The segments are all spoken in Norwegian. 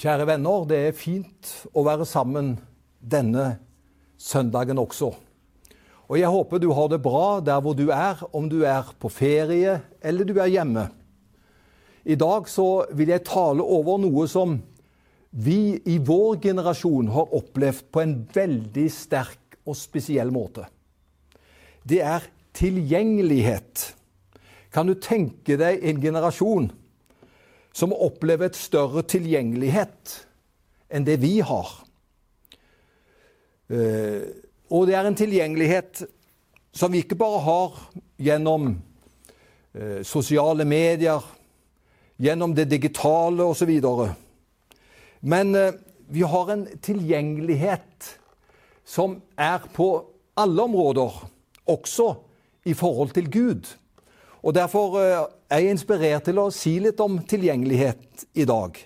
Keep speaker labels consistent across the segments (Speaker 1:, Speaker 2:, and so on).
Speaker 1: Kjære venner, det er fint å være sammen denne søndagen også. Og jeg håper du har det bra der hvor du er, om du er på ferie eller du er hjemme. I dag så vil jeg tale over noe som vi i vår generasjon har opplevd på en veldig sterk og spesiell måte. Det er tilgjengelighet. Kan du tenke deg en generasjon som opplever et større tilgjengelighet enn det vi har? Eh, og det er en tilgjengelighet som vi ikke bare har gjennom eh, sosiale medier, gjennom det digitale osv. Men eh, vi har en tilgjengelighet som er på alle områder, også i forhold til Gud. Og Derfor eh, er jeg inspirert til å si litt om tilgjengelighet i dag.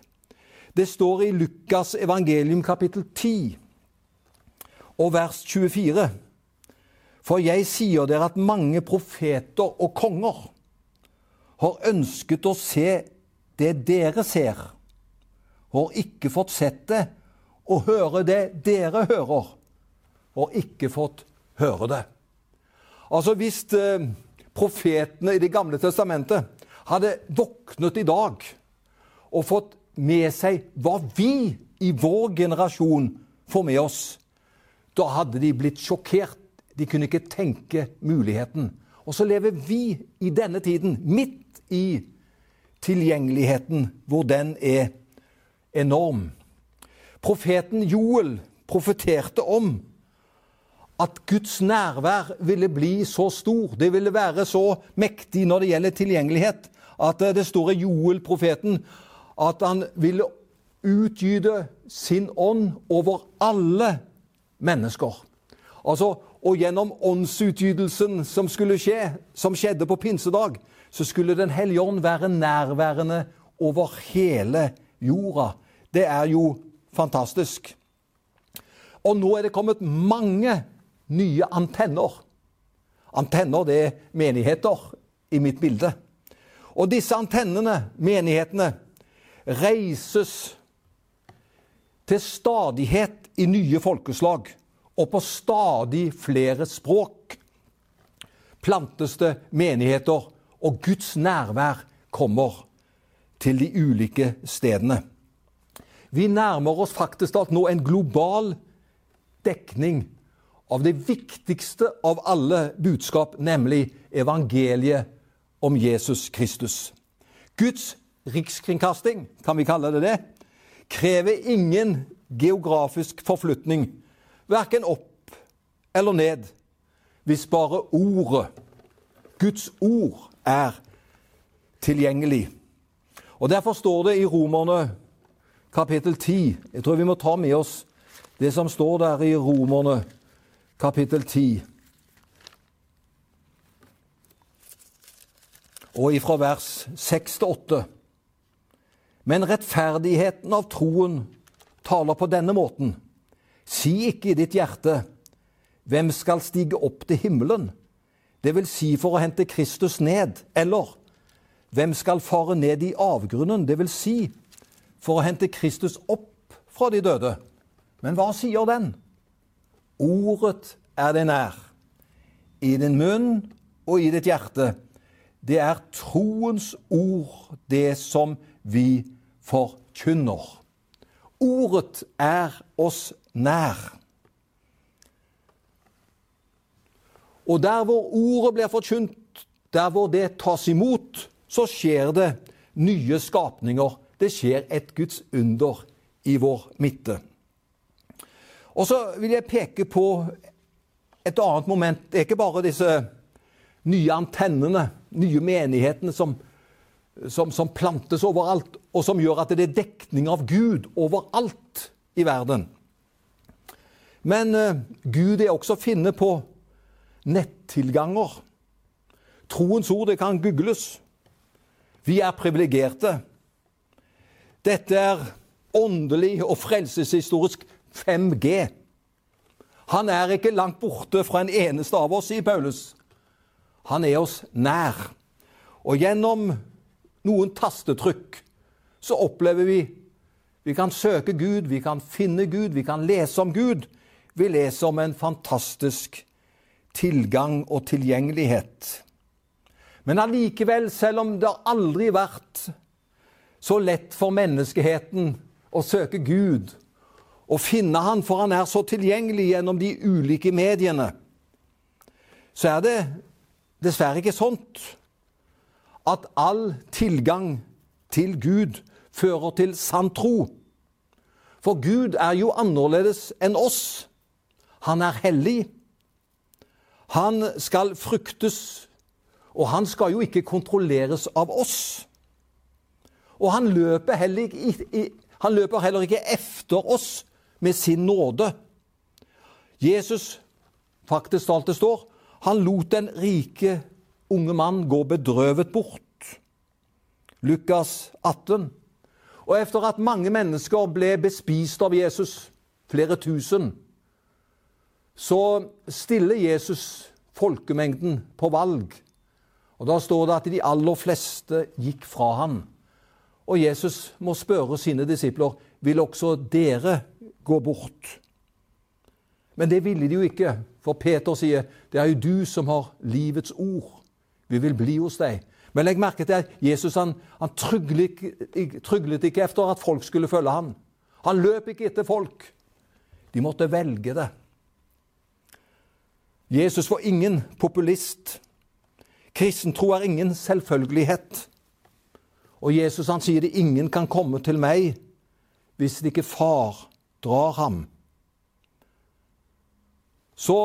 Speaker 1: Det står i Lukas evangelium kapittel 10 og vers 24. For jeg sier dere at mange profeter og konger har ønsket å se det dere ser, og ikke fått sett det, og høre det dere hører, og ikke fått høre det. Altså hvis eh, profetene i Det gamle testamentet hadde våknet i dag og fått med seg hva vi i vår generasjon får med oss, da hadde de blitt sjokkert. De kunne ikke tenke muligheten. Og så lever vi i denne tiden, midt i tilgjengeligheten, hvor den er enorm. Profeten Joel profeterte om at Guds nærvær ville bli så stor, det ville være så mektig når det gjelder tilgjengelighet, at eh, det står i Joel-profeten at han ville utgyte sin ånd over alle mennesker. Altså, Og gjennom åndsutgytelsen som skulle skje, som skjedde på pinsedag, så skulle Den hellige ånd være nærværende over hele jorda. Det er jo fantastisk. Og nå er det kommet mange nye antenner. Antenner det er menigheter i mitt bilde. Og disse antennene, menighetene, reises til stadighet i nye folkeslag og på stadig flere språk. Plantes det menigheter, og Guds nærvær kommer til de ulike stedene. Vi nærmer oss faktisk at nå en global dekning av det viktigste av alle budskap, nemlig evangeliet om Jesus Kristus. Guds rikskringkasting, kan vi kalle det det, krever ingen geografisk forflytning, verken opp eller ned, hvis bare ordet, Guds ord, er tilgjengelig. Og Derfor står det i Romerne kapittel 10 Jeg tror vi må ta med oss det som står der i Romerne kapittel 10. Og ifra vers 6 til 8. Men rettferdigheten av troen taler på denne måten. Si ikke i ditt hjerte, hvem skal stige opp til himmelen? Det vil si for å hente Kristus ned. Eller hvem skal fare ned i avgrunnen? Det vil si for å hente Kristus opp fra de døde. Men hva sier den? Ordet er deg nær, i din munn og i ditt hjerte. Det er troens ord, det som vi forkynner. Ordet er oss nær. Og der hvor ordet blir forkynt, der hvor det tas imot, så skjer det nye skapninger. Det skjer et Guds under i vår midte. Og så vil jeg peke på et annet moment. Det er ikke bare disse nye antennene, nye menighetene som, som, som, plantes overalt, og som gjør at det er dekning av Gud overalt i verden. Men uh, Gud er også å finne på nettilganger. Troens ord det kan googles. Vi er privilegerte. Dette er åndelig og frelseshistorisk 5G. Han er ikke langt borte fra en eneste av oss, sier Paulus. Han er oss nær. Og gjennom noen tastetrykk så opplever vi Vi kan søke Gud, vi kan finne Gud, vi kan lese om Gud. Vi leser om en fantastisk tilgang og tilgjengelighet. Men allikevel, selv om det aldri har vært så lett for menneskeheten å søke Gud og finne Han, for Han er så tilgjengelig gjennom de ulike mediene, så er det dessverre ikke sånt at all tilgang til Gud fører til sann tro. For Gud er jo annerledes enn oss. Han er hellig. Han skal fryktes, og han skal jo ikke kontrolleres av oss. Og han løper heller ikke, han løper heller ikke efter oss med sin nåde. Jesus, faktisk alt det står, han lot den rike unge mann gå bedrøvet bort. Lukas 18. Og etter at mange mennesker ble bespist av Jesus, flere tusen, så stiller Jesus folkemengden på valg. Og Da står det at de aller fleste gikk fra ham. Og Jesus må spørre sine disipler vil også dere gå bort. Men det ville de jo ikke, for Peter sier det er jo du som har livets ord. Vi vil bli hos deg. Men legg merke til at Jesus han, han tryglet, ikke efter at folk skulle følge ham. Han løp ikke etter folk. De måtte velge det. Jesus var ingen populist. Kristentro er ingen selvfølgelighet. Og Jesus han sier det ingen kan komme til meg hvis det ikke far drar ham. Så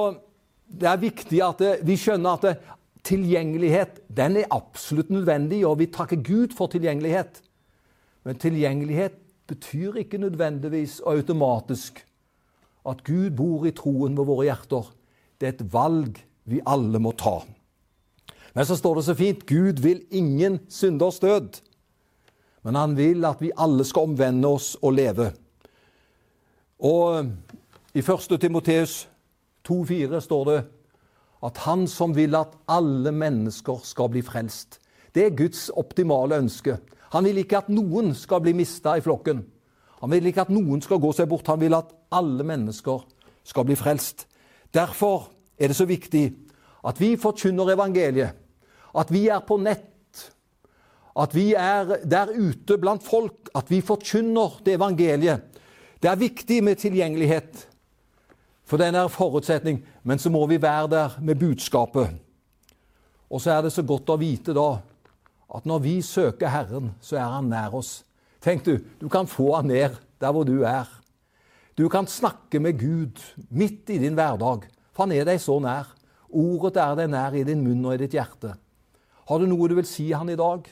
Speaker 1: det er viktig at vi skjønner at tilgjengelighet den er absolutt nødvendig, og vi takker Gud for tilgjengelighet. Men tilgjengelighet betyr ikke nødvendigvis og automatisk at Gud bor i troen ved våre hjerter. Det er et valg vi alle må ta. Men så står det så fint Gud vil ingen synders død. Men han vil at vi alle skal omvende oss og leve. Og i 1. Timoteus 2,4 står det at han som vil at alle mennesker skal bli frelst. Det er Guds optimale ønske. Han vil ikke at noen skal bli mista i flokken. Han vil ikke at noen skal gå seg bort. Han vil at alle mennesker skal bli frelst. Derfor er det så viktig at vi forkynner evangeliet, at vi er på nett, at vi er der ute blant folk, at vi forkynner det evangeliet. Det er viktig med tilgjengelighet. For den er forutsetning. Men så må vi være der med budskapet. Og så er det så godt å vite da at når vi søker Herren, så er Han nær oss. Tenk du, du kan få Han ned der hvor du er. Du kan snakke med Gud midt i din hverdag, for Han er deg så nær. Ordet er deg nær i din munn og i ditt hjerte. Har du noe du vil si Han i dag?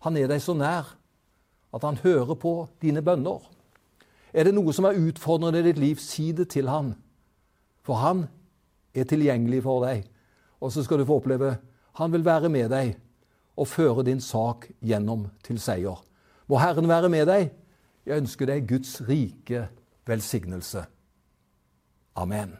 Speaker 1: Han er deg så nær at han hører på dine bønner. Er det noe som er utfordrende i ditt liv, si det til han. For han er tilgjengelig for deg. Og så skal du få oppleve han vil være med deg og føre din sak gjennom til seier. Må Herren være med deg. Jeg ønsker deg Guds rike velsignelse. Amen.